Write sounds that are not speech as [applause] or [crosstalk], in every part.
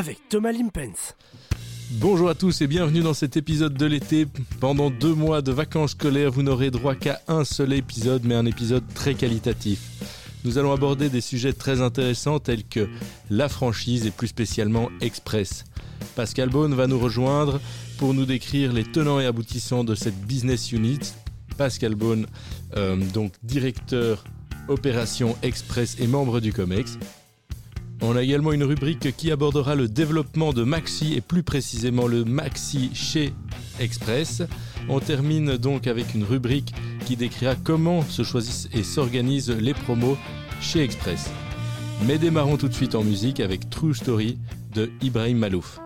avec Thomas Limpens. Bonjour à tous et bienvenue dans cet épisode de l'été. Pendant deux mois de vacances scolaires, vous n'aurez droit qu'à un seul épisode, mais un épisode très qualitatif. Nous allons aborder des sujets très intéressants tels que la franchise et plus spécialement Express. Pascal Beaune va nous rejoindre pour nous décrire les tenants et aboutissants de cette business unit. Pascal Beaune, euh, donc directeur opération Express et membre du COMEX. On a également une rubrique qui abordera le développement de Maxi et plus précisément le Maxi chez Express. On termine donc avec une rubrique qui décrira comment se choisissent et s'organisent les promos chez Express. Mais démarrons tout de suite en musique avec True Story de Ibrahim Malouf.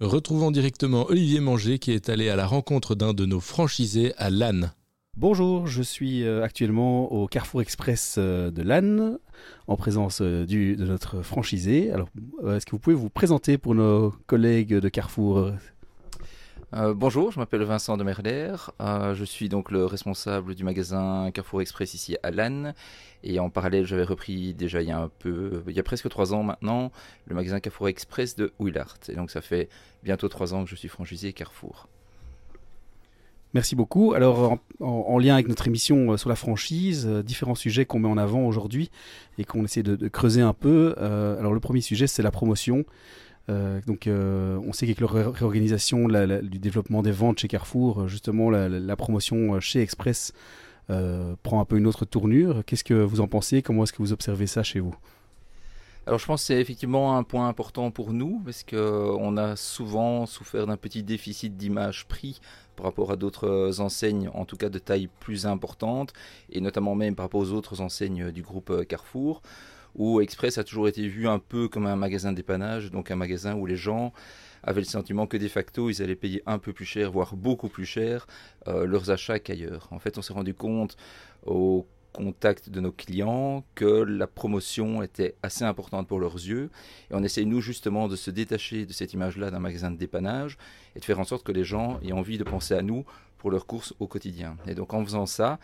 Retrouvons directement Olivier Manger qui est allé à la rencontre d'un de nos franchisés à Lannes. Bonjour, je suis euh, actuellement au Carrefour Express euh, de Lannes en présence euh, de notre franchisé. Alors, est-ce que vous pouvez vous présenter pour nos collègues de Carrefour bonjour, je m'appelle Vincent de Merler. je suis donc le responsable du magasin Carrefour Express ici à Lannes. Et en parallèle, j'avais repris déjà il y a un peu, il y a presque trois ans maintenant, le magasin Carrefour Express de Willard. Et donc ça fait bientôt trois ans que je suis franchisé Carrefour. Merci beaucoup. Alors, en, lien avec notre émission euh, sur la franchise, euh, différents sujets qu'on met en avant aujourd'hui et qu'on essaie de, creuser un peu. Euh, alors, le premier sujet, c'est la promotion. Donc, on sait qu'avec la réorganisation du développement des ventes chez Carrefour, justement, la, promotion chez Express prend un peu une autre tournure. Qu'est-ce que vous en pensez? Comment est-ce que vous observez ça chez vous? Alors je pense que c'est effectivement un point important pour nous parce qu'on a souvent souffert d'un petit déficit d'image prix par rapport à d'autres enseignes, en tout cas de taille plus importante, et notamment même par rapport aux autres enseignes du groupe Carrefour, où Express a toujours été vu un peu comme un magasin dépannage, donc un magasin où les gens avaient le sentiment que de facto ils allaient payer un peu plus cher, voire beaucoup plus cher, euh, leurs achats qu'ailleurs. En fait, on s'est rendu compte au contact de nos clients que la promotion était assez importante pour leurs yeux. Et on essaye, nous, justement, de se détacher de cette image-là d'un magasin de dépannage et de faire en sorte que les gens aient envie de penser à nous pour leurs courses au quotidien. Et donc, en faisant ça,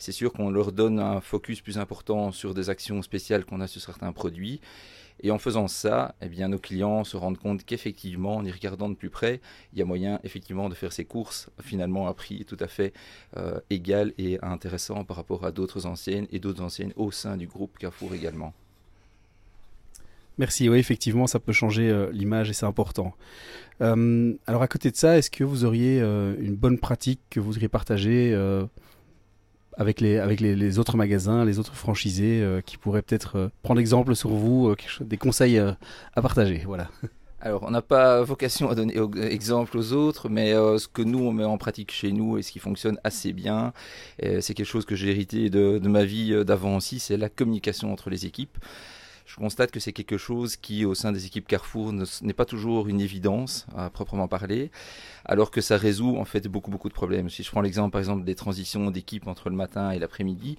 c'est sûr qu'on leur donne un focus plus important sur des actions spéciales qu'on a sur certains produits et en faisant ça, eh bien, nos clients se rendent compte qu'effectivement, en y regardant de plus près, il y a moyen effectivement de faire ses courses finalement à prix tout à fait euh, égal et intéressant par rapport à d'autres anciennes et d'autres anciennes au sein du groupe Carrefour également. Merci, oui, effectivement, ça peut changer euh, l'image et c'est important. Euh, alors à côté de ça, est-ce que vous auriez une bonne pratique que vous voudriez partager avec les, autres magasins, les autres franchisés euh, qui pourraient peut-être euh, prendre exemple sur vous, euh, des conseils à partager. Voilà. [laughs] Alors, on n'a pas vocation à donner exemple aux autres, mais ce que nous, on met en pratique chez nous et ce qui fonctionne assez bien, c'est quelque chose que j'ai hérité de, de ma vie d'avant aussi, c'est la communication entre les équipes je constate que c'est quelque chose qui, au sein des équipes Carrefour, n'est pas toujours une évidence à proprement parler, alors que ça résout en fait beaucoup beaucoup de problèmes. Si je prends l'exemple par exemple des transitions d'équipe entre le matin et l'après-midi,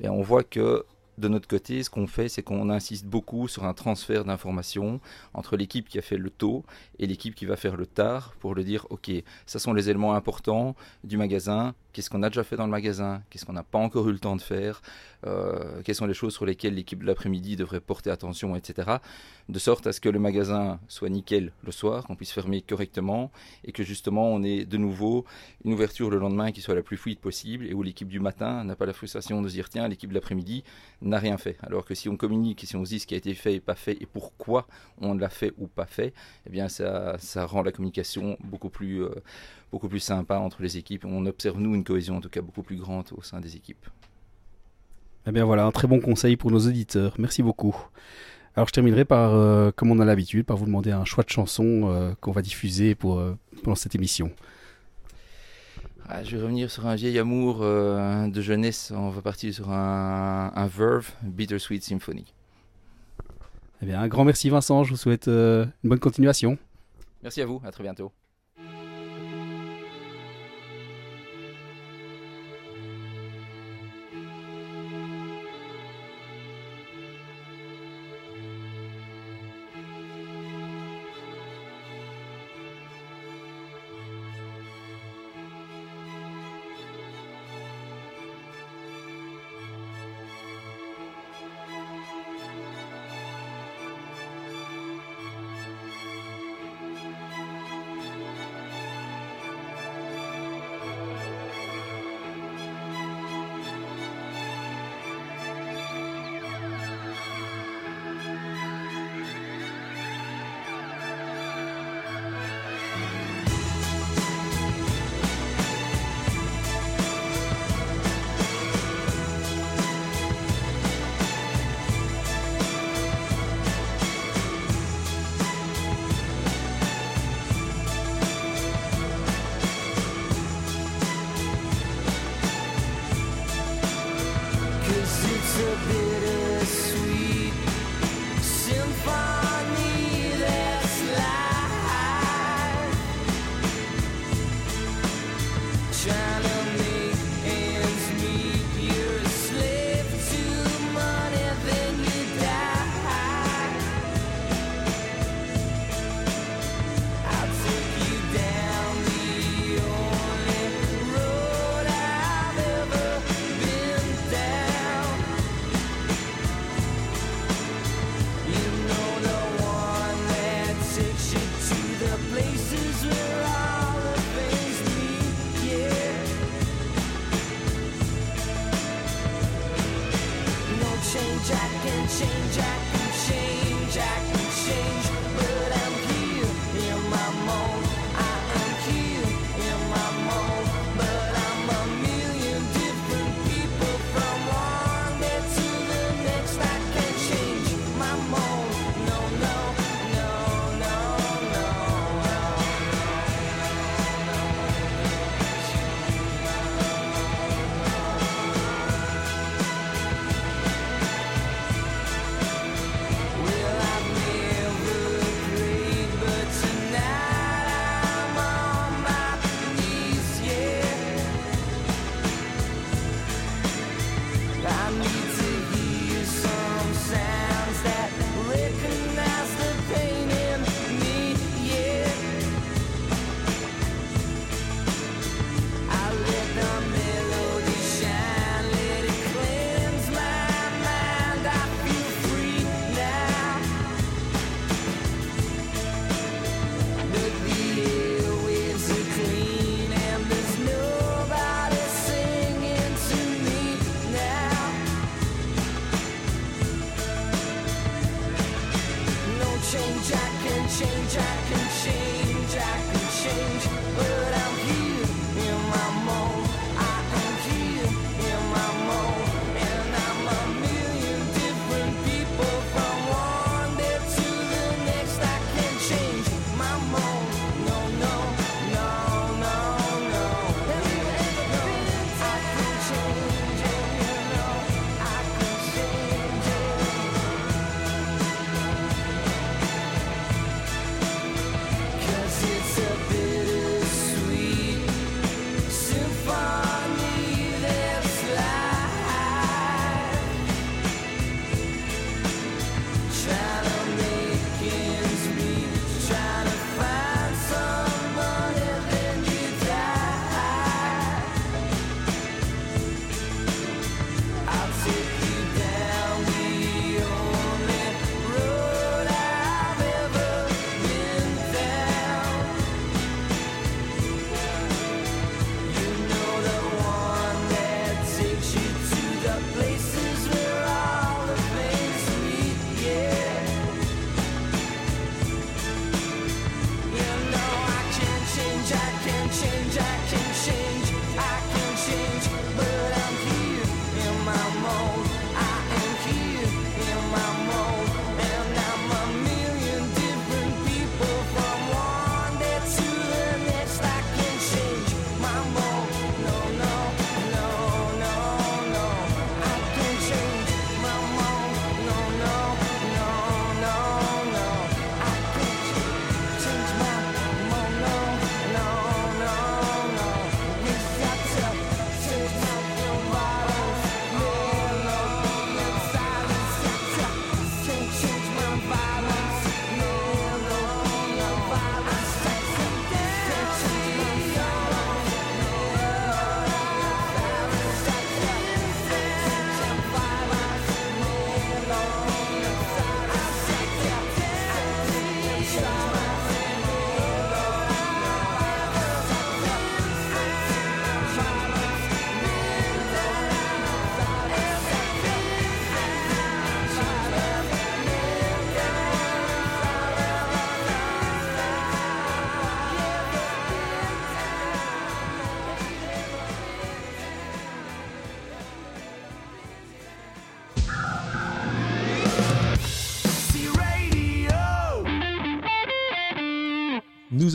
eh on voit que de notre côté, ce qu'on fait, c'est qu'on insiste beaucoup sur un transfert d'informations entre l'équipe qui a fait le tôt et l'équipe qui va faire le tard pour le dire, OK, ça sont les éléments importants du magasin, qu'est-ce qu'on a déjà fait dans le magasin, qu'est-ce qu'on n'a pas encore eu le temps de faire, euh, quelles sont les choses sur lesquelles l'équipe de l'après-midi devrait porter attention, etc. De sorte à ce que le magasin soit nickel le soir, qu'on puisse fermer correctement et que justement on ait de nouveau une ouverture le lendemain qui soit la plus fluide possible et où l'équipe du matin n'a pas la frustration de se dire tiens, l'équipe de l'après-midi n'a rien fait. Alors que si on communique et si on se dit ce qui a été fait et pas fait et pourquoi on l'a fait ou pas fait, eh bien ça, ça rend la communication beaucoup plus, euh, beaucoup plus sympa entre les équipes. On observe, nous, une cohésion en tout cas beaucoup plus grande au sein des équipes. Eh bien voilà, un très bon conseil pour nos auditeurs. Merci beaucoup. Alors je terminerai par, euh, comme on a l'habitude, par vous demander un choix de chanson euh, qu'on va diffuser pour, euh, pendant cette émission. Ah, je vais revenir sur un vieil amour de jeunesse. On va partir sur un, un Verve, Bittersweet Symphony. Eh bien, un grand merci Vincent, je vous souhaite une bonne continuation. Merci à vous, à très bientôt.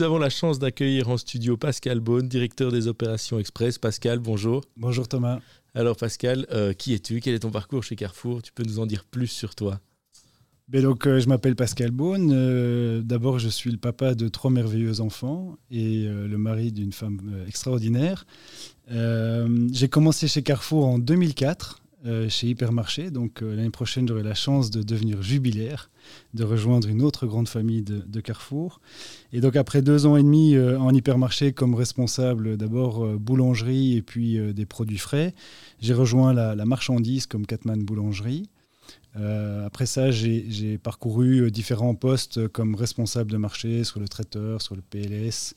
Nous avons la chance d'accueillir en studio Pascal Beaune, directeur des opérations Express. Pascal, bonjour. Bonjour Thomas. Alors Pascal, euh, qui es-tu? Quel est ton parcours chez Carrefour? Tu peux nous en dire plus sur toi ben donc, euh, je m'appelle Pascal Beaune. Euh, d'abord, je suis le papa de trois merveilleux enfants et le mari d'une femme extraordinaire. J'ai commencé chez Carrefour en 2004 euh, chez Hypermarché. Donc euh, l'année prochaine, j'aurai la chance de devenir jubilaire, de rejoindre une autre grande famille de, Carrefour. Et donc après deux ans et demi euh, en Hypermarché comme responsable d'abord boulangerie et puis des produits frais, j'ai rejoint la, marchandise comme Catman Boulangerie. après ça, j'ai parcouru différents postes comme responsable de marché sur le traiteur, sur le PLS,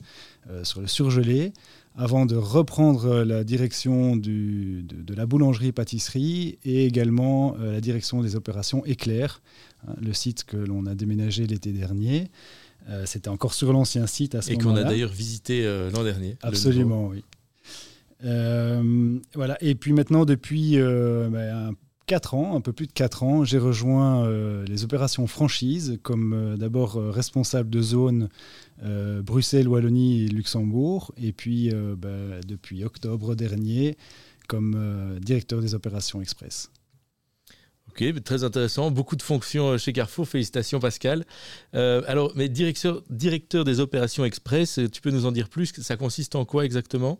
sur le surgelé, avant de reprendre euh, la direction de, la boulangerie-pâtisserie et également euh, la direction des opérations Éclair, hein, le site que l'on a déménagé l'été dernier. Euh, c'était encore sur l'ancien site à ce moment-là. Et qu'on a d'ailleurs visité l'an dernier. Absolument, oui. voilà. Et puis maintenant, depuis ben, 4 ans, un peu plus de 4 ans, j'ai rejoint les opérations franchise comme d'abord responsable de zone euh, Bruxelles, Wallonie et Luxembourg. Et puis, euh, bah, depuis octobre dernier, comme euh, directeur des opérations Express. Ok, très intéressant. Beaucoup de fonctions chez Carrefour. Félicitations, Pascal. alors, mais directeur des opérations Express, tu peux nous en dire plus? Ça consiste en quoi exactement?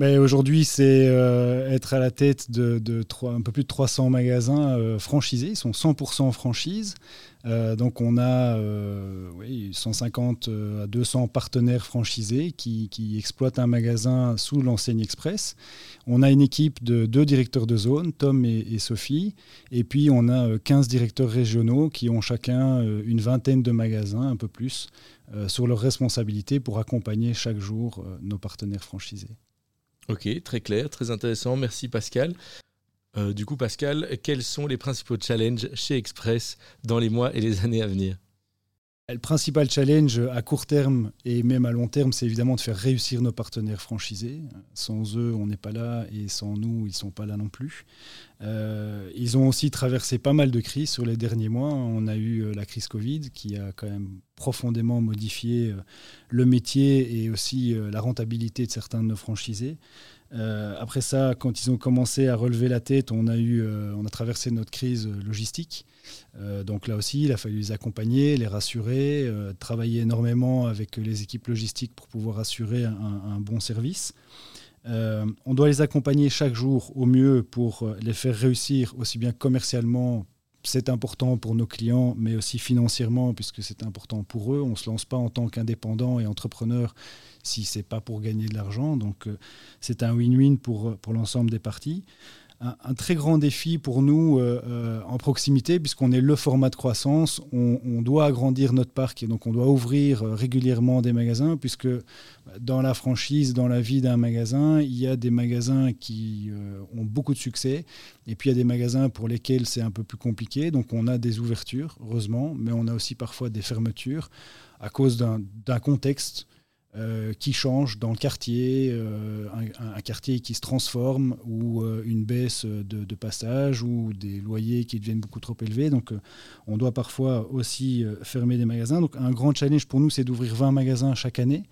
Aujourd'hui, c'est être à la tête de, un peu plus de 300 magasins franchisés. Ils sont 100% franchise. Euh, donc on a 150 euh, euh, à 200 partenaires franchisés qui, exploitent un magasin sous l'enseigne Express. On a une équipe de deux directeurs de zone, Tom et, Sophie, et puis on a 15 directeurs régionaux qui ont chacun une vingtaine de magasins, un peu plus, sur leur responsabilité pour accompagner chaque jour nos partenaires franchisés. Ok, très clair, très intéressant. Merci Pascal. Euh, du coup, Pascal, quels sont les principaux challenges chez Express dans les mois et les années à venir? Le principal challenge à court terme et même à long terme, c'est évidemment de faire réussir nos partenaires franchisés. Sans eux, on n'est pas là et sans nous, ils ne sont pas là non plus. Euh, ils ont aussi traversé pas mal de crises sur les derniers mois. On a eu euh, la crise Covid qui a quand même profondément modifié euh, le métier et aussi la rentabilité de certains de nos franchisés. Après ça, quand ils ont commencé à relever la tête, on a, eu, on a traversé notre crise logistique. donc là aussi, il a fallu les accompagner, les rassurer, travailler énormément avec les équipes logistiques pour pouvoir assurer un bon service. Euh, on doit les accompagner chaque jour au mieux pour euh, les faire réussir aussi bien commercialement. C'est important pour nos clients, mais aussi financièrement, puisque c'est important pour eux. On ne se lance pas en tant qu'indépendant et entrepreneur si ce n'est pas pour gagner de l'argent. Donc, euh, c'est un win-win pour, pour l'ensemble des parties un, très grand défi pour nous euh, euh, en proximité, puisqu'on est le format de croissance. On, doit agrandir notre parc et donc on doit ouvrir euh, régulièrement des magasins, puisque dans la franchise, dans la vie d'un magasin, il y a des magasins qui ont beaucoup de succès, et puis il y a des magasins pour lesquels c'est un peu plus compliqué. Donc on a des ouvertures, heureusement, mais on a aussi parfois des fermetures à cause d'un contexte euh, qui change dans le quartier, euh, un, quartier qui se transforme ou euh, une baisse de, passage ou des loyers qui deviennent beaucoup trop élevés. Donc on doit parfois aussi fermer des magasins. Donc un grand challenge pour nous, c'est d'ouvrir 20 magasins chaque année.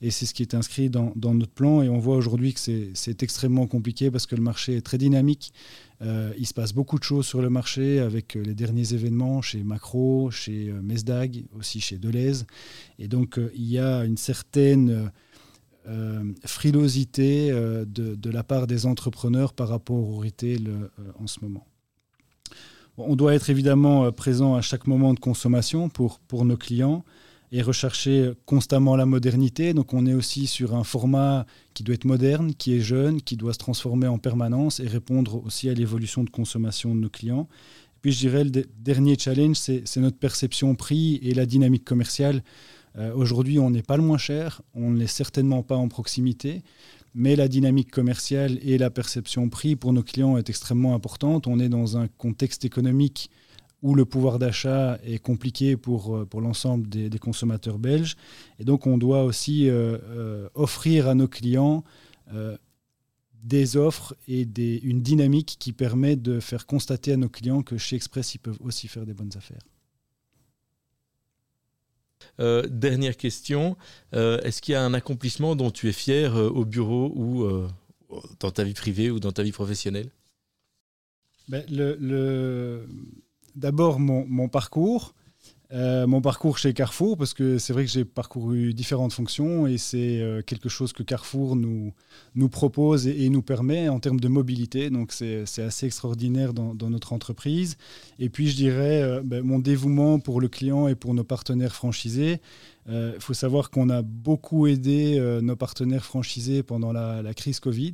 Et c'est ce qui est inscrit dans, notre plan. Et on voit aujourd'hui que c'est extrêmement compliqué parce que le marché est très dynamique. Euh, il se passe beaucoup de choses sur le marché avec euh, les derniers événements chez Macro, chez euh, Mesdag, aussi chez Deleuze. Et donc, il y a une certaine frilosité de, la part des entrepreneurs par rapport au retail en ce moment. on doit être évidemment présent à chaque moment de consommation pour, pour nos clients et rechercher constamment la modernité. Donc on est aussi sur un format qui doit être moderne, qui est jeune, qui doit se transformer en permanence et répondre aussi à l'évolution de consommation de nos clients. Et puis je dirais le dernier challenge, c'est notre perception prix et la dynamique commerciale. Euh, aujourd'hui, on n'est pas le moins cher, on n'est certainement pas en proximité, mais la dynamique commerciale et la perception prix pour nos clients est extrêmement importante. On est dans un contexte économique où le pouvoir d'achat est compliqué pour, euh, pour l'ensemble des, consommateurs belges. Et donc on doit aussi euh, euh, offrir à nos clients des offres et des, une dynamique qui permet de faire constater à nos clients que chez Express, ils peuvent aussi faire des bonnes affaires. dernière question, est-ce qu'il y a un accomplissement dont tu es fier au bureau ou dans ta vie privée ou dans ta vie professionnelle? Ben, le, le d'abord mon, parcours. Euh, mon parcours chez Carrefour, parce que c'est vrai que j'ai parcouru différentes fonctions et c'est euh, quelque chose que Carrefour nous, propose et, nous permet en termes de mobilité. Donc c'est assez extraordinaire dans, notre entreprise. Et puis je dirais euh, ben, mon dévouement pour le client et pour nos partenaires franchisés. Il faut savoir qu'on a beaucoup aidé nos partenaires franchisés pendant la crise Covid.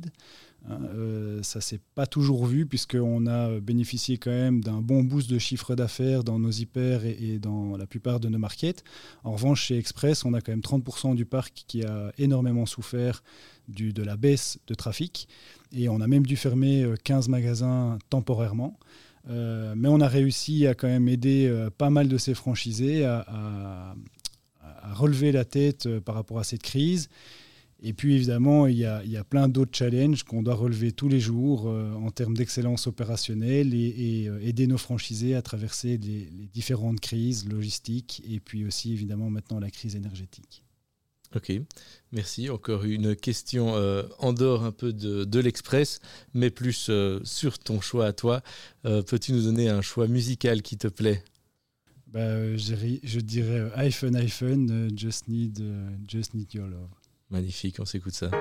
Hein, euh, ça s'est pas toujours vu puisqu'on a bénéficié quand même d'un bon boost de chiffre d'affaires dans nos hyper et, dans la plupart de nos markets. En revanche, chez Express, on a quand même 30% du parc qui a énormément souffert du, de la baisse de trafic et on a même dû fermer 15 euh, magasins temporairement. Euh, mais on a réussi à quand même aider pas mal de ces franchisés à relever la tête par rapport à cette crise et puis évidemment, il y a, plein d'autres challenges qu'on doit relever tous les jours euh, en termes d'excellence opérationnelle et, euh, aider nos franchisés à traverser les, différentes crises logistiques et puis aussi évidemment maintenant la crise énergétique. Ok, merci. Encore une question euh, en dehors un peu de, l'Express, mais plus sur ton choix à toi. Peux-tu nous donner un choix musical qui te plaît? Bah, je, je, dirais iPhone, iPhone, just, need, just need your love. Magnifique, on s'écoute ça.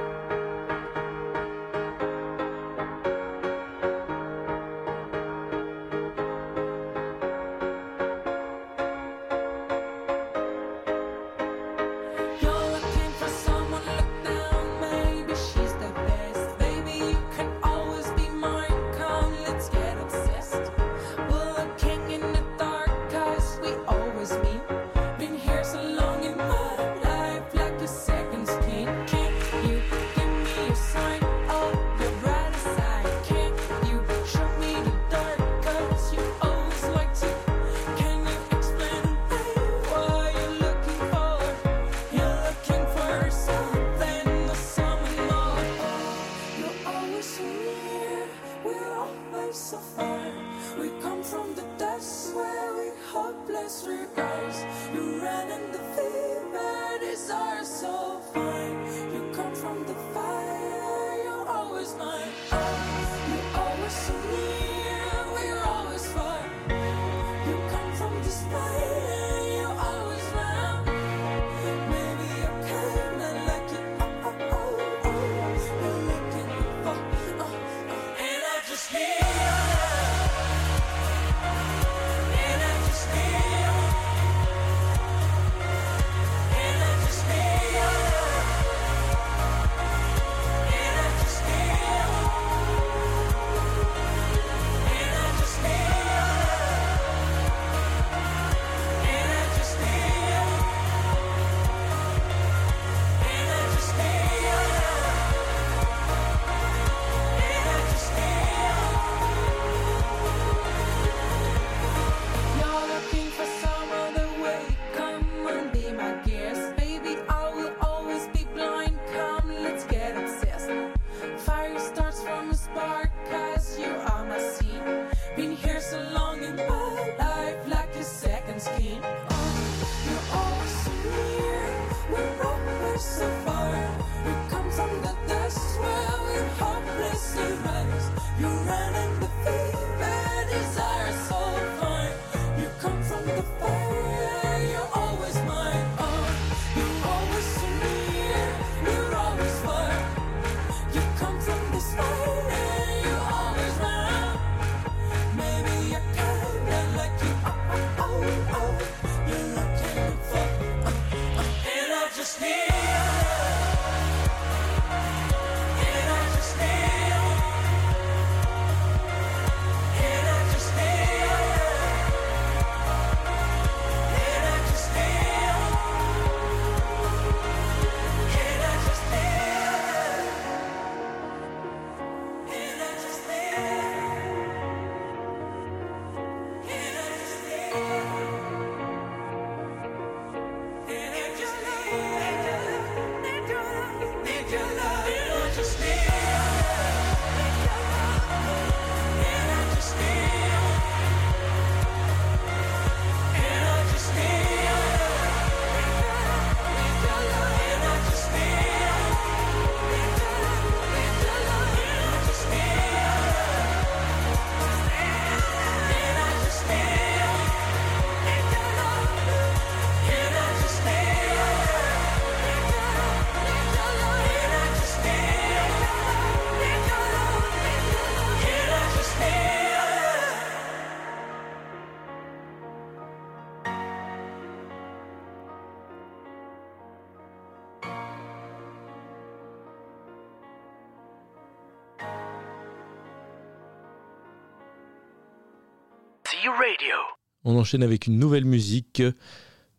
On enchaîne avec une nouvelle musique,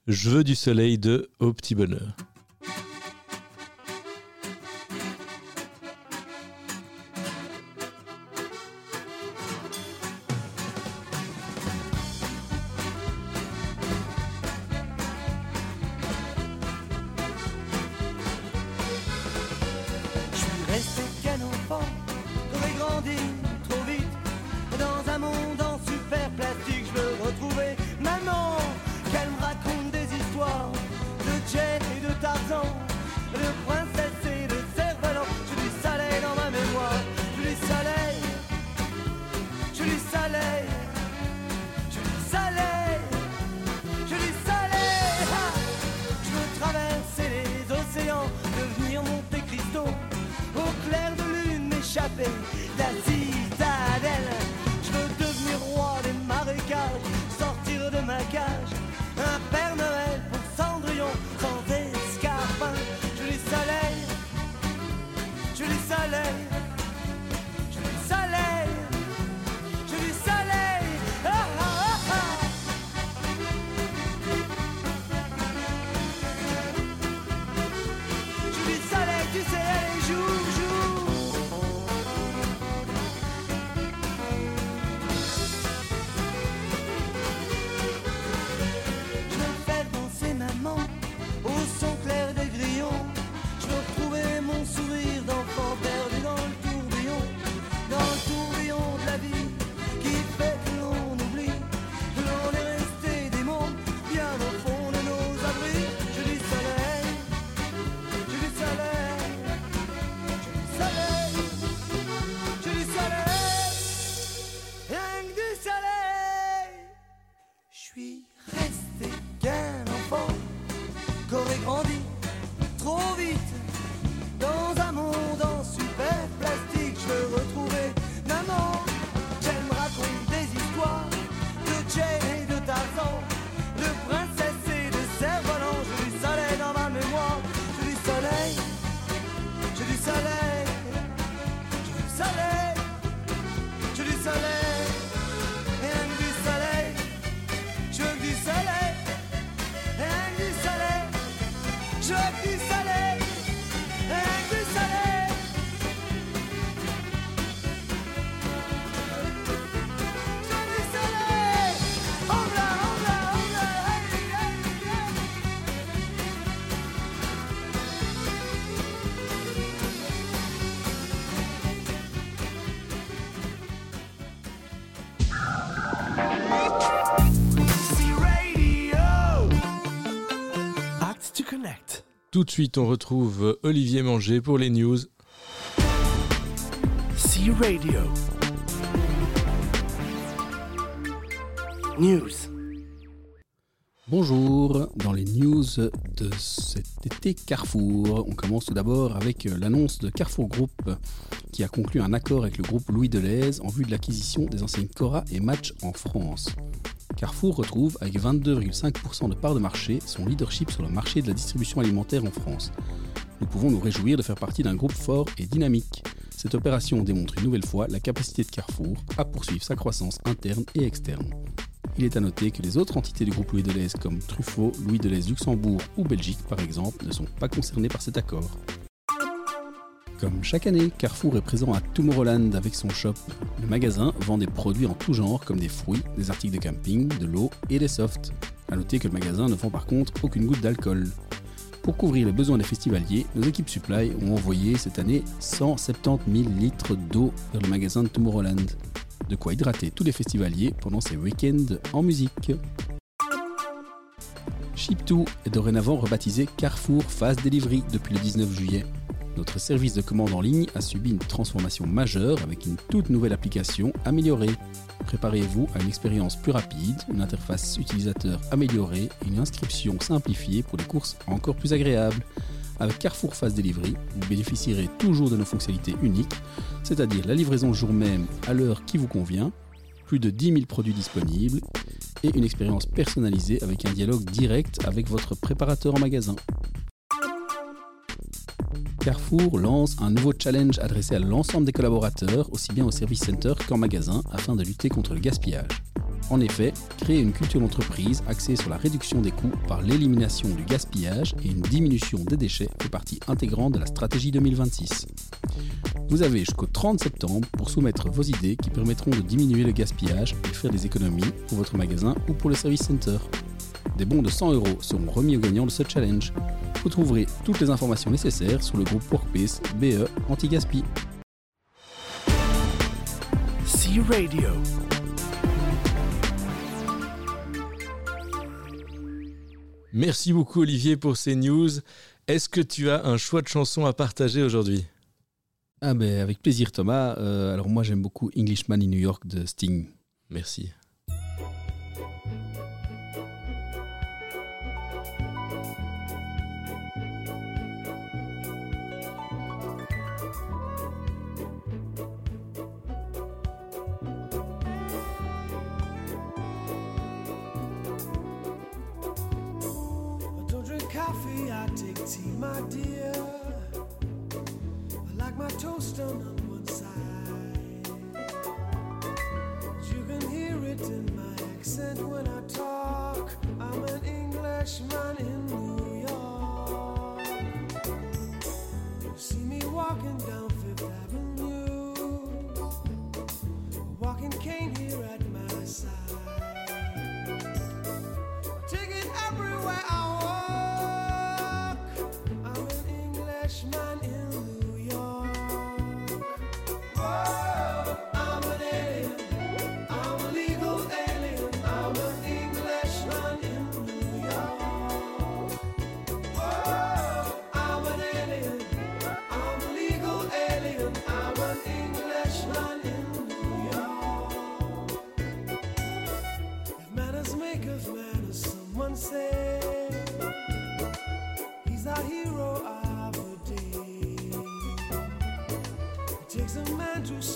Je veux du soleil de Au Petit Bonheur. Tout de suite, on retrouve Olivier Manger pour les news. C Radio. News. Bonjour, dans les news de cet été Carrefour, on commence tout d'abord avec l'annonce de Carrefour Group qui a conclu un accord avec le groupe Louis Deleuze en vue de l'acquisition des enseignes Cora et Match en France. Carrefour retrouve, avec 22,5% de part de marché, son leadership sur le marché de la distribution alimentaire en France. Nous pouvons nous réjouir de faire partie d'un groupe fort et dynamique. Cette opération démontre une nouvelle fois la capacité de Carrefour à poursuivre sa croissance interne et externe. Il est à noter que les autres entités du groupe Louis Deleuze comme Truffaut, Louis Deleuze Luxembourg ou Belgique par exemple ne sont pas concernées par cet accord. Comme chaque année, Carrefour est présent à Tomorrowland avec son shop. Le magasin vend des produits en tout genre comme des fruits, des articles de camping, de l'eau et des softs. A noter que le magasin ne vend par contre aucune goutte d'alcool. Pour couvrir les besoins des festivaliers, nos équipes supply ont envoyé cette année 170 000 litres d'eau vers le magasin de Tomorrowland. De quoi hydrater tous les festivaliers pendant ces week-ends en musique. Ship2 est dorénavant rebaptisé Carrefour Fast Delivery depuis le 19 juillet. Notre service de commande en ligne a subi une transformation majeure avec une toute nouvelle application améliorée. Préparez-vous à une expérience plus rapide, une interface utilisateur améliorée et une inscription simplifiée pour des courses encore plus agréables. Avec Carrefour Fast Delivery, vous bénéficierez toujours de nos fonctionnalités uniques, c'est-à-dire la livraison jour même à l'heure qui vous convient, plus de 10 000 produits disponibles et une expérience personnalisée avec un dialogue direct avec votre préparateur en magasin. Carrefour lance un nouveau challenge adressé à l'ensemble des collaborateurs, aussi bien au service center qu'en magasin, afin de lutter contre le gaspillage. En effet, créer une culture d'entreprise axée sur la réduction des coûts par l'élimination du gaspillage et une diminution des déchets fait partie intégrante de la stratégie 2026. Vous avez jusqu'au 30 septembre pour soumettre vos idées qui permettront de diminuer le gaspillage et faire des économies pour votre magasin ou pour le service center. Des bons de 100 euros seront remis aux gagnants de ce challenge. Vous trouverez toutes les informations nécessaires sur le groupe Workplace BE Anti-Gaspi. C-Radio. Merci beaucoup Olivier pour ces news. Est-ce que tu as un choix de chanson à partager aujourd'hui? Ah ben avec plaisir Thomas. Euh, alors moi j'aime beaucoup Englishman in New York de Sting. Merci. to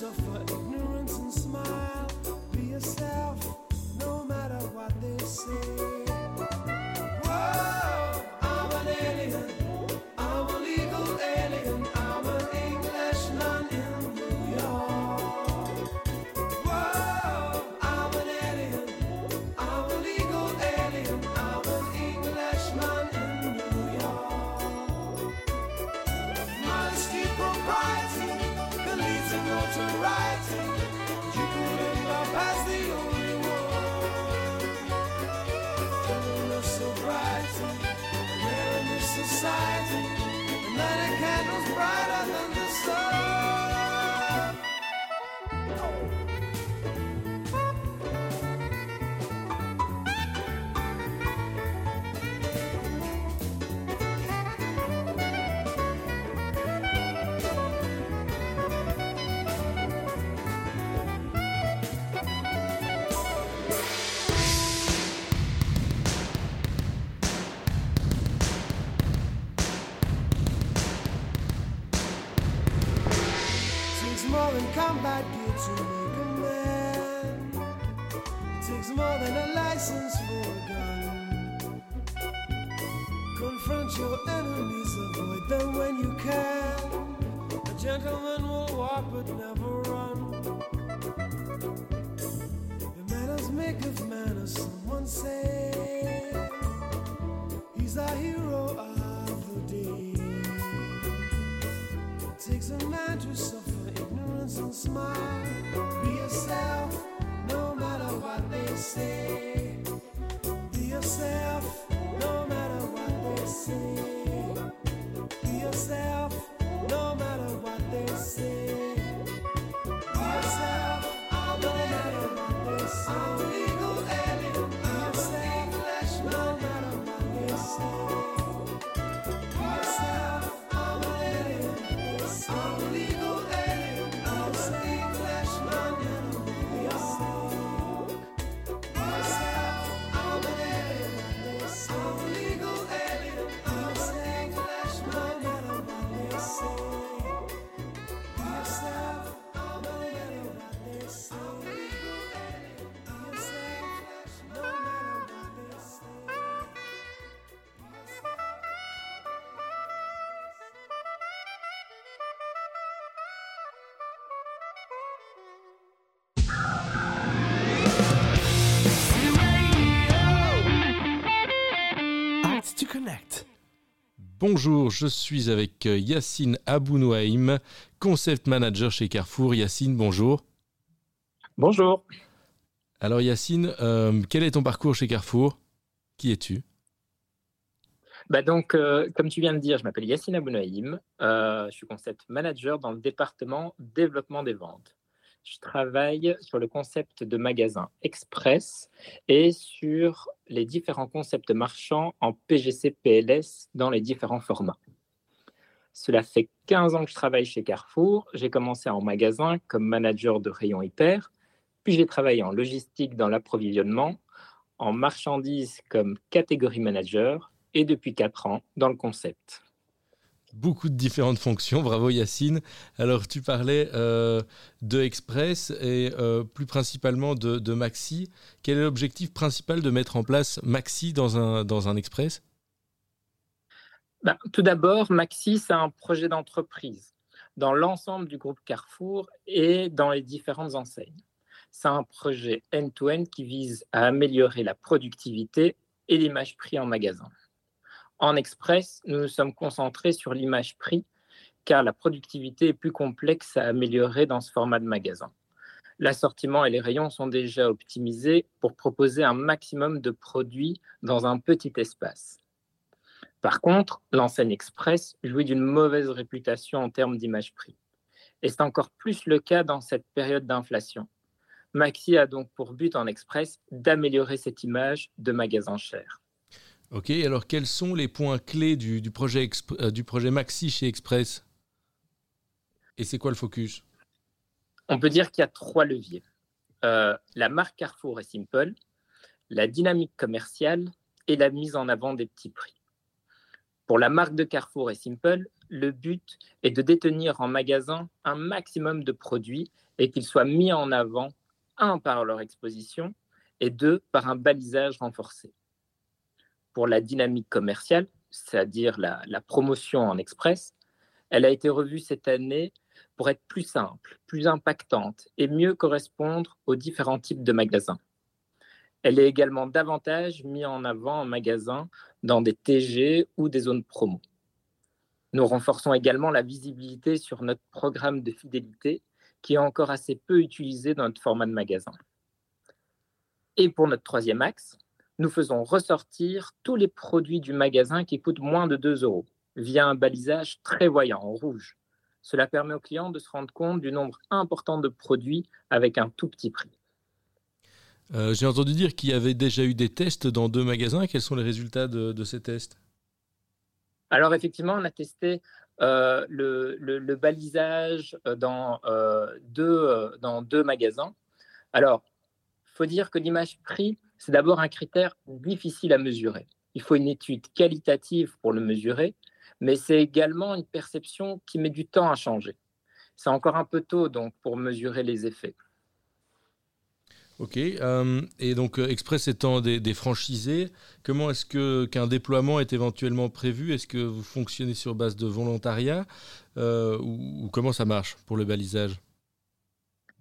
to me. Bonjour, je suis avec euh, Yacine Abounouaïm, concept manager chez Carrefour. Yacine, bonjour. Bonjour. Alors Yacine, euh, quel est ton parcours chez Carrefour? Qui es-tu? Bah donc, euh, comme tu viens de dire, je m'appelle Yacine Abounaïm. Euh, je suis concept manager dans le département développement des ventes. Je travaille sur le concept de magasin express et sur les différents concepts marchands en PGC PLS dans les différents formats. Cela fait 15 ans que je travaille chez Carrefour. J'ai commencé en magasin comme manager de rayon hyper, puis j'ai travaillé en logistique dans l'approvisionnement, en marchandises comme catégorie manager et depuis 4 ans dans le concept. Beaucoup de différentes fonctions, bravo Yacine. Alors tu parlais euh, de Express et euh, plus principalement de, Maxi. Quel est l'objectif principal de mettre en place Maxi dans un, Express? Ben, tout d'abord, Maxi, c'est un projet d'entreprise dans l'ensemble du groupe Carrefour et dans les différentes enseignes. C'est un projet end-to-end qui vise à améliorer la productivité et l'image prix en magasin. En Express, nous nous sommes concentrés sur l'image prix car la productivité est plus complexe à améliorer dans ce format de magasin. L'assortiment et les rayons sont déjà optimisés pour proposer un maximum de produits dans un petit espace. Par contre, l'enseigne Express jouit d'une mauvaise réputation en termes d'image prix. Et c'est encore plus le cas dans cette période d'inflation. Maxi a donc pour but en Express d'améliorer cette image de magasin cher. Ok, alors quels sont les points clés du, du projet, euh, du projet Maxi chez Express? Et c'est quoi le focus? On peut dire qu'il y a trois leviers. Euh, la marque Carrefour est simple, la dynamique commerciale et la mise en avant des petits prix. Pour la marque de Carrefour et Simple, le but est de détenir en magasin un maximum de produits et qu'ils soient mis en avant, un, par leur exposition et deux, par un balisage renforcé. Pour la dynamique commerciale, c'est-à-dire la, promotion en express, elle a été revue cette année pour être plus simple, plus impactante et mieux correspondre aux différents types de magasins. Elle est également davantage mise en avant en magasin dans des TG ou des zones promo. Nous renforçons également la visibilité sur notre programme de fidélité qui est encore assez peu utilisé dans notre format de magasin. Et pour notre troisième axe, nous faisons ressortir tous les produits du magasin qui coûtent moins de 2 euros via un balisage très voyant en rouge. Cela permet aux clients de se rendre compte du nombre important de produits avec un tout petit prix. Euh, J'ai entendu dire qu'il y avait déjà eu des tests dans deux magasins. Quels sont les résultats de, de ces tests? Alors effectivement, on a testé euh, le, le- le balisage euh, dans, euh, deux, dans deux magasins. Alors, il faut dire que l'image prix, c'est d'abord un critère difficile à mesurer. Il faut une étude qualitative pour le mesurer, mais c'est également une perception qui met du temps à changer. C'est encore un peu tôt donc pour mesurer les effets. Ok, euh, et donc euh, Express étant des, des franchisés, comment est-ce que qu'un déploiement est éventuellement prévu? Est-ce que vous fonctionnez sur base de volontariat euh, ou, ou comment ça marche pour le balisage?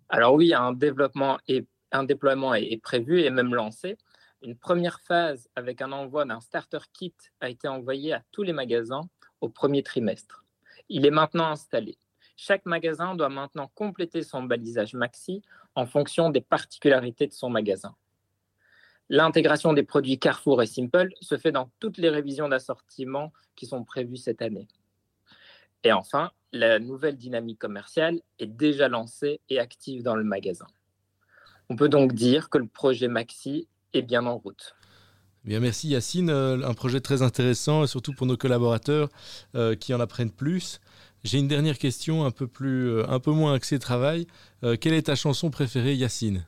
Alors oui, un développement et un déploiement est, prévu et même lancé. Une première phase avec un envoi d'un starter kit a été envoyé à tous les magasins au premier trimestre. Il est maintenant installé. Chaque magasin doit maintenant compléter son balisage maxi en fonction des particularités de son magasin. L'intégration des produits Carrefour et Simple se fait dans toutes les révisions d'assortiment qui sont prévues cette année. Et enfin, la nouvelle dynamique commerciale est déjà lancée et active dans le magasin. On peut donc dire que le projet Maxi est bien en route. Bien, merci Yacine, Euh, un projet très intéressant, surtout pour nos collaborateurs euh, qui en apprennent plus. J'ai une dernière question un peu, plus, euh, un peu moins axée travail. Euh, quelle est ta chanson préférée, Yacine?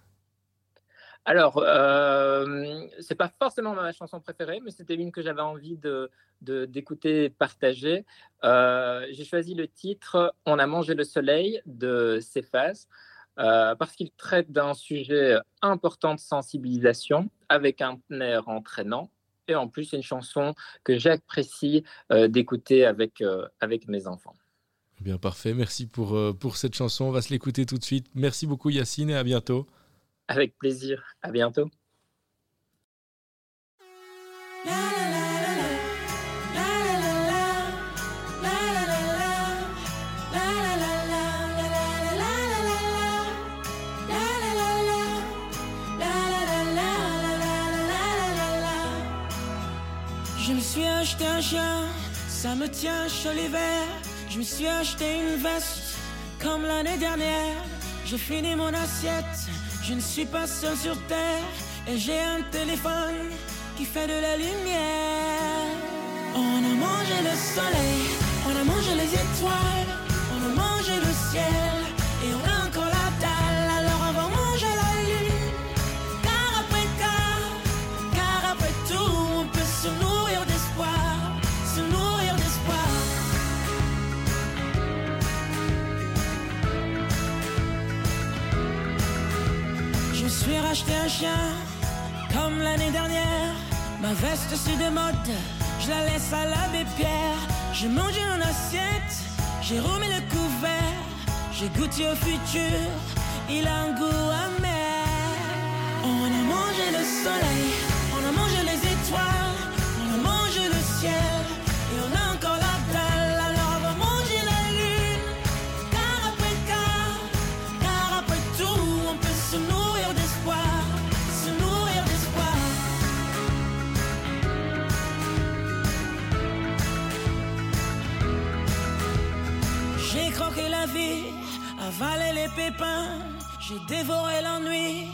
Alors, euh, c'est pas forcément ma chanson préférée, mais c'était une que j'avais envie de, d'écouter et de partager. Euh, j'ai choisi le titre On a mangé le soleil de Cephas euh, parce qu'il traite d'un sujet important de sensibilisation avec un air entraînant. Et en plus, c'est une chanson que j'apprécie euh, d'écouter avec, euh, avec mes enfants. Bien, parfait. Merci pour, pour cette chanson. On va se l'écouter tout de suite. Merci beaucoup, Yacine, et à bientôt. Avec plaisir. À bientôt. Me suis acheté un chien, ça me tient chaud l'hiver. Je me suis acheté une veste, comme l'année dernière. J'ai fini mon assiette, je ne suis pas seul sur terre. Et j'ai un téléphone qui fait de la lumière. On a mangé le soleil, on a mangé les étoiles, on a mangé le ciel. Racheté un chien, comme l'année dernière. Ma veste c'est de mode, je la laisse à l'abbé Pierre. J'ai mangé en assiette, j'ai remis le couvert. J'ai goûté au futur, il a un goût amer. On a mangé le soleil, avalé les pépins, j'ai dévoré l'ennui,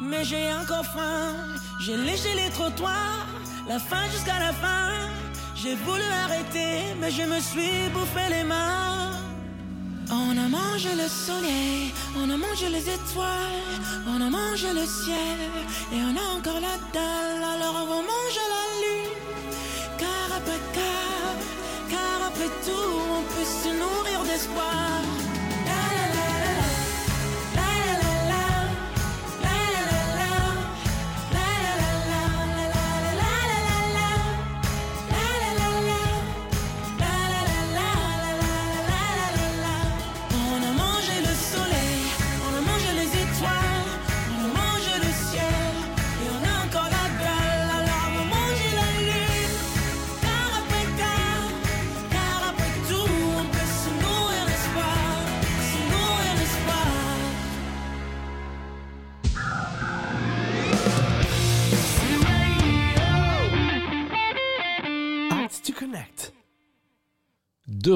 mais j'ai encore faim. J'ai léché les trottoirs, la fin jusqu'à la fin. J'ai voulu arrêter, mais je me suis bouffé les mains. On a mangé le soleil, on a mangé les étoiles, on a mangé le ciel, et on a encore la dalle, alors on va manger la lune. Car après car, car après tout, on peut se nourrir d'espoir.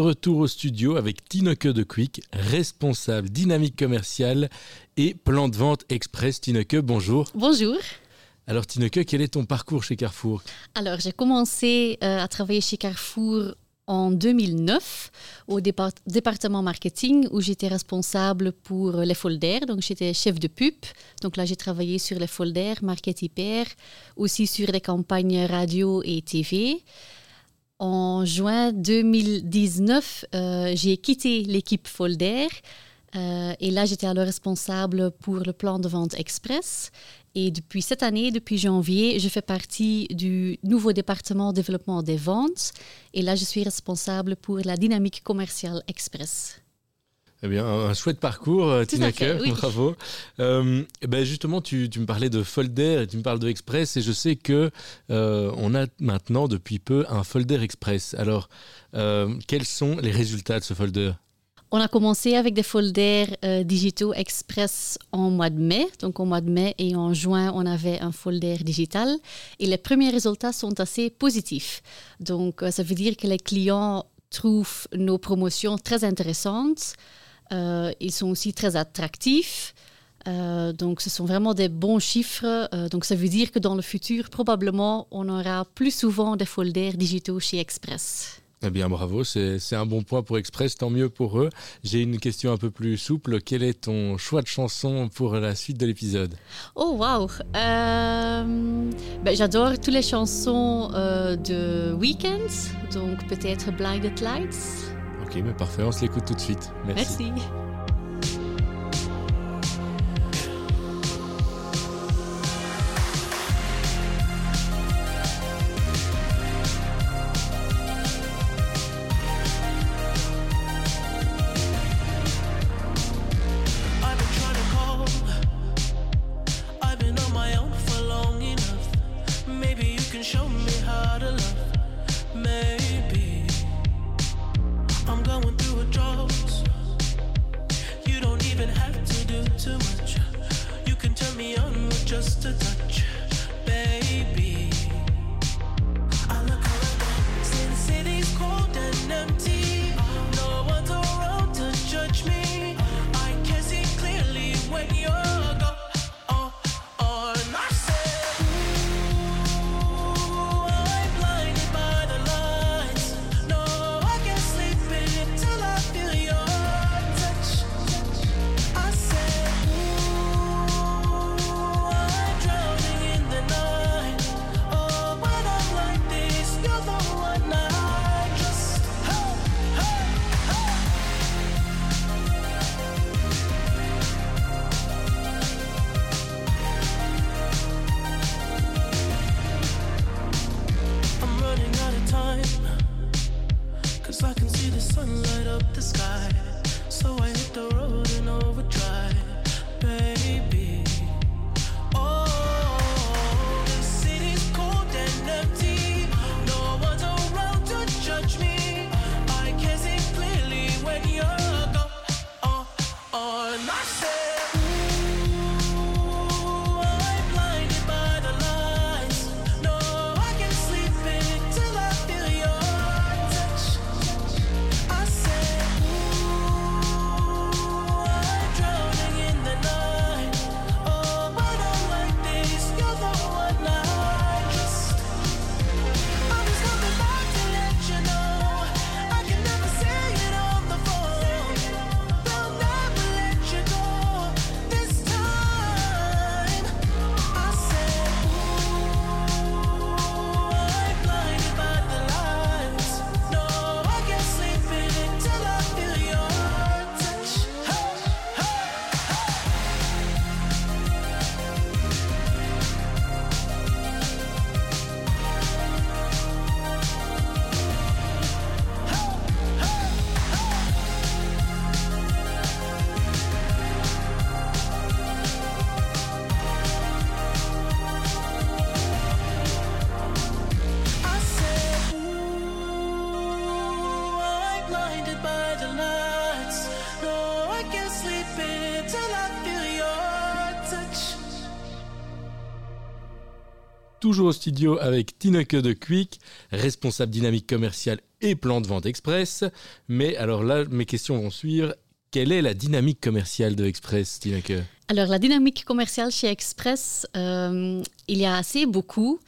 Retour au studio avec Tineke de Quick, responsable dynamique commerciale et plan de vente express. Tineke, bonjour. Bonjour. Alors Tineke, quel est ton parcours chez Carrefour? Alors, j'ai commencé euh, à travailler chez Carrefour en 2009 au départ- département marketing où j'étais responsable pour les folders. Donc, j'étais chef de pub. Donc là, j'ai travaillé sur les folders, market hyper, aussi sur les campagnes radio et TV. En juin 2019, euh, j'ai quitté l'équipe folder. euh, et là, j'étais alors responsable pour le plan de vente express. Et depuis cette année, depuis janvier, je fais partie du nouveau département développement des ventes. Et là, je suis responsable pour la dynamique commerciale express. Eh bien, un chouette parcours, euh, fait, oui. bravo. Euh, eh ben justement, tu, tu me parlais de folder et tu me parles de Express, et je sais que euh, on a maintenant depuis peu un folder Express. Alors, euh, quels sont les résultats de ce folder? On a commencé avec des folders euh, digitaux express en mois de mai. Donc, au mois de mai et en juin, on avait un folder digital. Et les premiers résultats sont assez positifs. Donc, euh, ça veut dire que les clients trouvent nos promotions très intéressantes. Euh, ils sont aussi très attractifs. Euh, donc, ce sont vraiment des bons chiffres. Euh, donc, ça veut dire que dans le futur, probablement, on aura plus souvent des folders digitaux chez Express. Eh bien, bravo, c'est un bon point pour Express, tant mieux pour eux. J'ai une question un peu plus souple. Quel est ton choix de chanson pour la suite de l'épisode? Oh wow! Euh, ben, J'adore toutes les chansons euh, de Weekend, donc peut-être Blinded Lights. Ok, mais parfait, on se l'écoute tout de suite. Merci. Merci. Toujours au studio avec Tineke de Quick, responsable dynamique commerciale et plan de vente express. Mais alors là, mes questions vont suivre. Quelle est la dynamique commerciale de Express, Tineke Alors, la dynamique commerciale chez Express, euh, il y a assez beaucoup.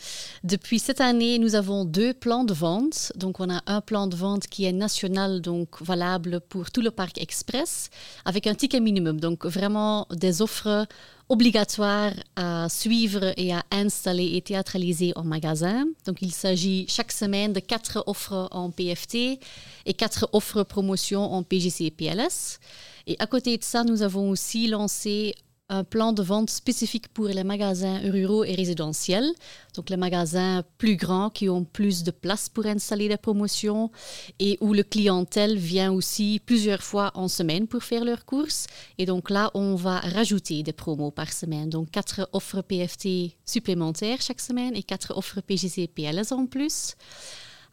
Depuis cette année, nous avons deux plans de vente. Donc, on a un plan de vente qui est national, donc valable pour tout le parc Express, avec un ticket minimum. Donc, vraiment des offres obligatoires à suivre et à installer et théâtraliser en magasin. Donc, il s'agit chaque semaine de quatre offres en PFT et quatre offres promotion en PGC et PLS. Et à côté de ça, nous avons aussi lancé un plan de vente spécifique pour les magasins ruraux et résidentiels. Donc les magasins plus grands qui ont plus de place pour installer des promotions et où le clientèle vient aussi plusieurs fois en semaine pour faire leurs courses. Et donc là, on va rajouter des promos par semaine. Donc quatre offres PFT supplémentaires chaque semaine et quatre offres PGC PLS en plus.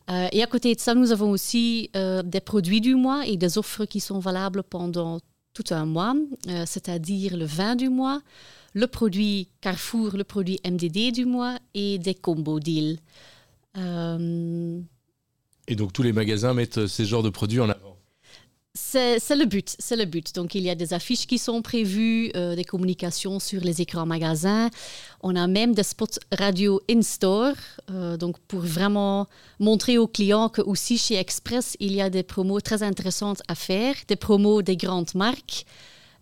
Euh, et à côté de ça, nous avons aussi euh, des produits du mois et des offres qui sont valables pendant tout un mois, euh, c'est-à-dire le vin du mois, le produit Carrefour, le produit MDD du mois et des combo deals. Et donc tous les magasins mettent ces genres de produits en avant. C'est le but, c'est le but. Donc il y a des affiches qui sont prévues, euh, des communications sur les écrans magasins. On a même des spots radio in-store, euh, donc pour vraiment montrer aux clients que aussi chez Express, il y a des promos très intéressantes à faire, des promos des grandes marques,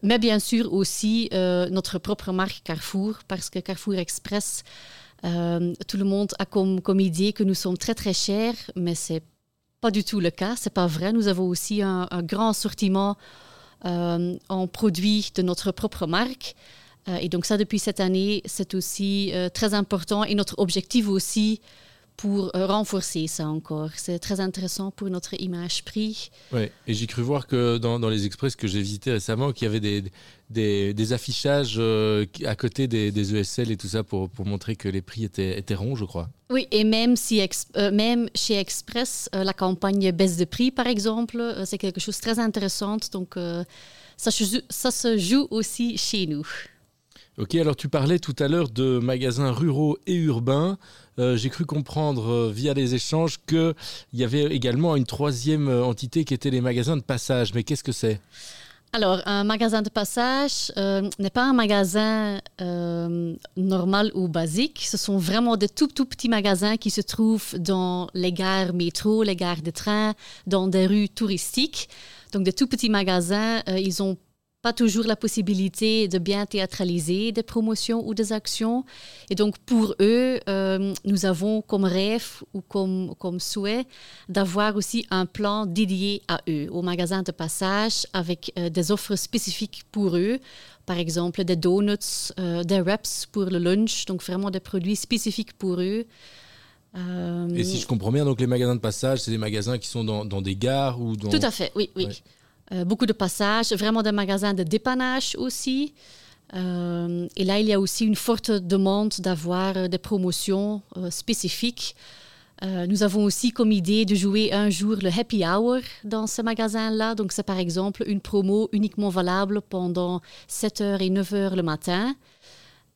mais bien sûr aussi euh, notre propre marque Carrefour, parce que Carrefour Express, tout le monde a comme, comme idée que nous sommes très très chers, mais c'est pas du tout le cas, c'est pas vrai. Nous avons aussi un, grand assortiment euh, en produits de notre propre marque. Euh, et donc ça, depuis cette année, c'est aussi euh, très important et notre objectif aussi pour euh, renforcer ça encore. C'est très intéressant pour notre image prix. Ouais. Et j'ai cru voir que dans, dans les express que j'ai visités récemment, qu'il y avait des, des, des affichages euh, à côté des, des ESL et tout ça pour, pour montrer que les prix étaient, étaient ronds, je crois. Oui, et même, si euh, même chez Express, euh, la campagne baisse de prix, par exemple, c'est quelque chose de très intéressant. Donc, ça se joue aussi chez nous. Ok, alors tu parlais tout à l'heure de magasins ruraux et urbains. Euh, j'ai cru comprendre euh, via les échanges qu'il y avait également une troisième euh, entité qui était les magasins de passage. Mais qu'est-ce que c'est? Alors, un magasin de passage n'est pas un magasin normal ou basique. Ce sont vraiment des tout, tout petits magasins qui se trouvent dans les gares métro, les gares de train, dans des rues touristiques. Donc, des tout petits magasins, ils ont pas toujours la possibilité de bien théâtraliser des promotions ou des actions. Et donc, pour eux, euh, nous avons comme rêve ou comme, comme souhait d'avoir aussi un plan dédié à eux, aux magasins de passage, avec euh, des offres spécifiques pour eux. Par exemple, des donuts, euh, des wraps pour le lunch, donc vraiment des produits spécifiques pour eux. Et si je comprends bien, donc les magasins de passage, c'est des magasins qui sont dans, dans des gares ou dans. Tout à fait, oui, oui. Ouais. Euh, beaucoup de passages, vraiment des magasins de dépannage aussi. Euh, et là, il y a aussi une forte demande d'avoir euh, des promotions spécifiques. Nous avons aussi comme idée de jouer un jour le happy hour dans ce magasin-là. Donc, c'est par exemple une promo uniquement valable pendant 7h et 9h le matin.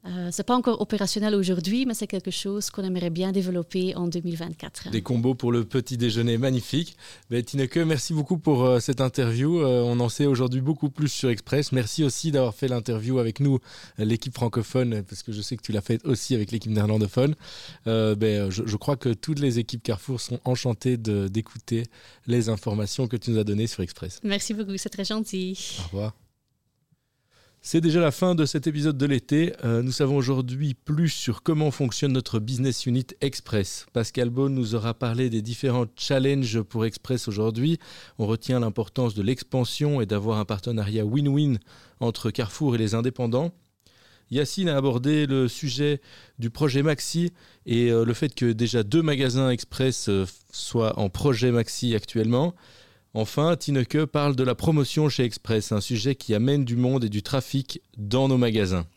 Euh, c'est pas encore opérationnel aujourd'hui, mais c'est quelque chose qu'on aimerait bien développer en 2024. Des combos pour le petit déjeuner magnifique. Ben, Tineke, merci beaucoup pour euh, cette interview. Euh, on en sait aujourd'hui beaucoup plus sur Express. Merci aussi d'avoir fait l'interview avec nous, euh, l'équipe francophone, parce que je sais que tu l'as fait aussi avec l'équipe néerlandophone. Ben, je, je crois que toutes les équipes Carrefour sont enchantées d'écouter les informations que tu nous as données sur Express. Merci beaucoup, c'est très gentil. Au revoir. C'est déjà la fin de cet épisode de l'été. Euh, nous savons aujourd'hui plus sur comment fonctionne notre business unit Express. Pascal Beaune nous aura parlé des différents challenges pour Express aujourd'hui. On retient l'importance de l'expansion et d'avoir un partenariat win-win entre Carrefour et les indépendants. Yacine a abordé le sujet du projet Maxi et euh, le fait que déjà deux magasins Express euh, soient en projet Maxi actuellement. Enfin, Tineke parle de la promotion chez Express, un sujet qui amène du monde et du trafic dans nos magasins.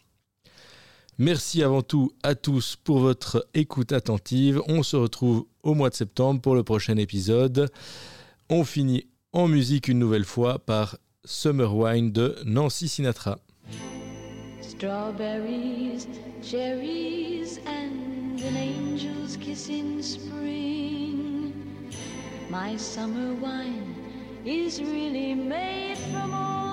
Merci avant tout à tous pour votre écoute attentive. On se retrouve au mois de septembre pour le prochain épisode. On finit en musique une nouvelle fois par Summer Wine de Nancy Sinatra. Strawberries, cherries, and an angel's kiss in spring. My summer wine is really made from all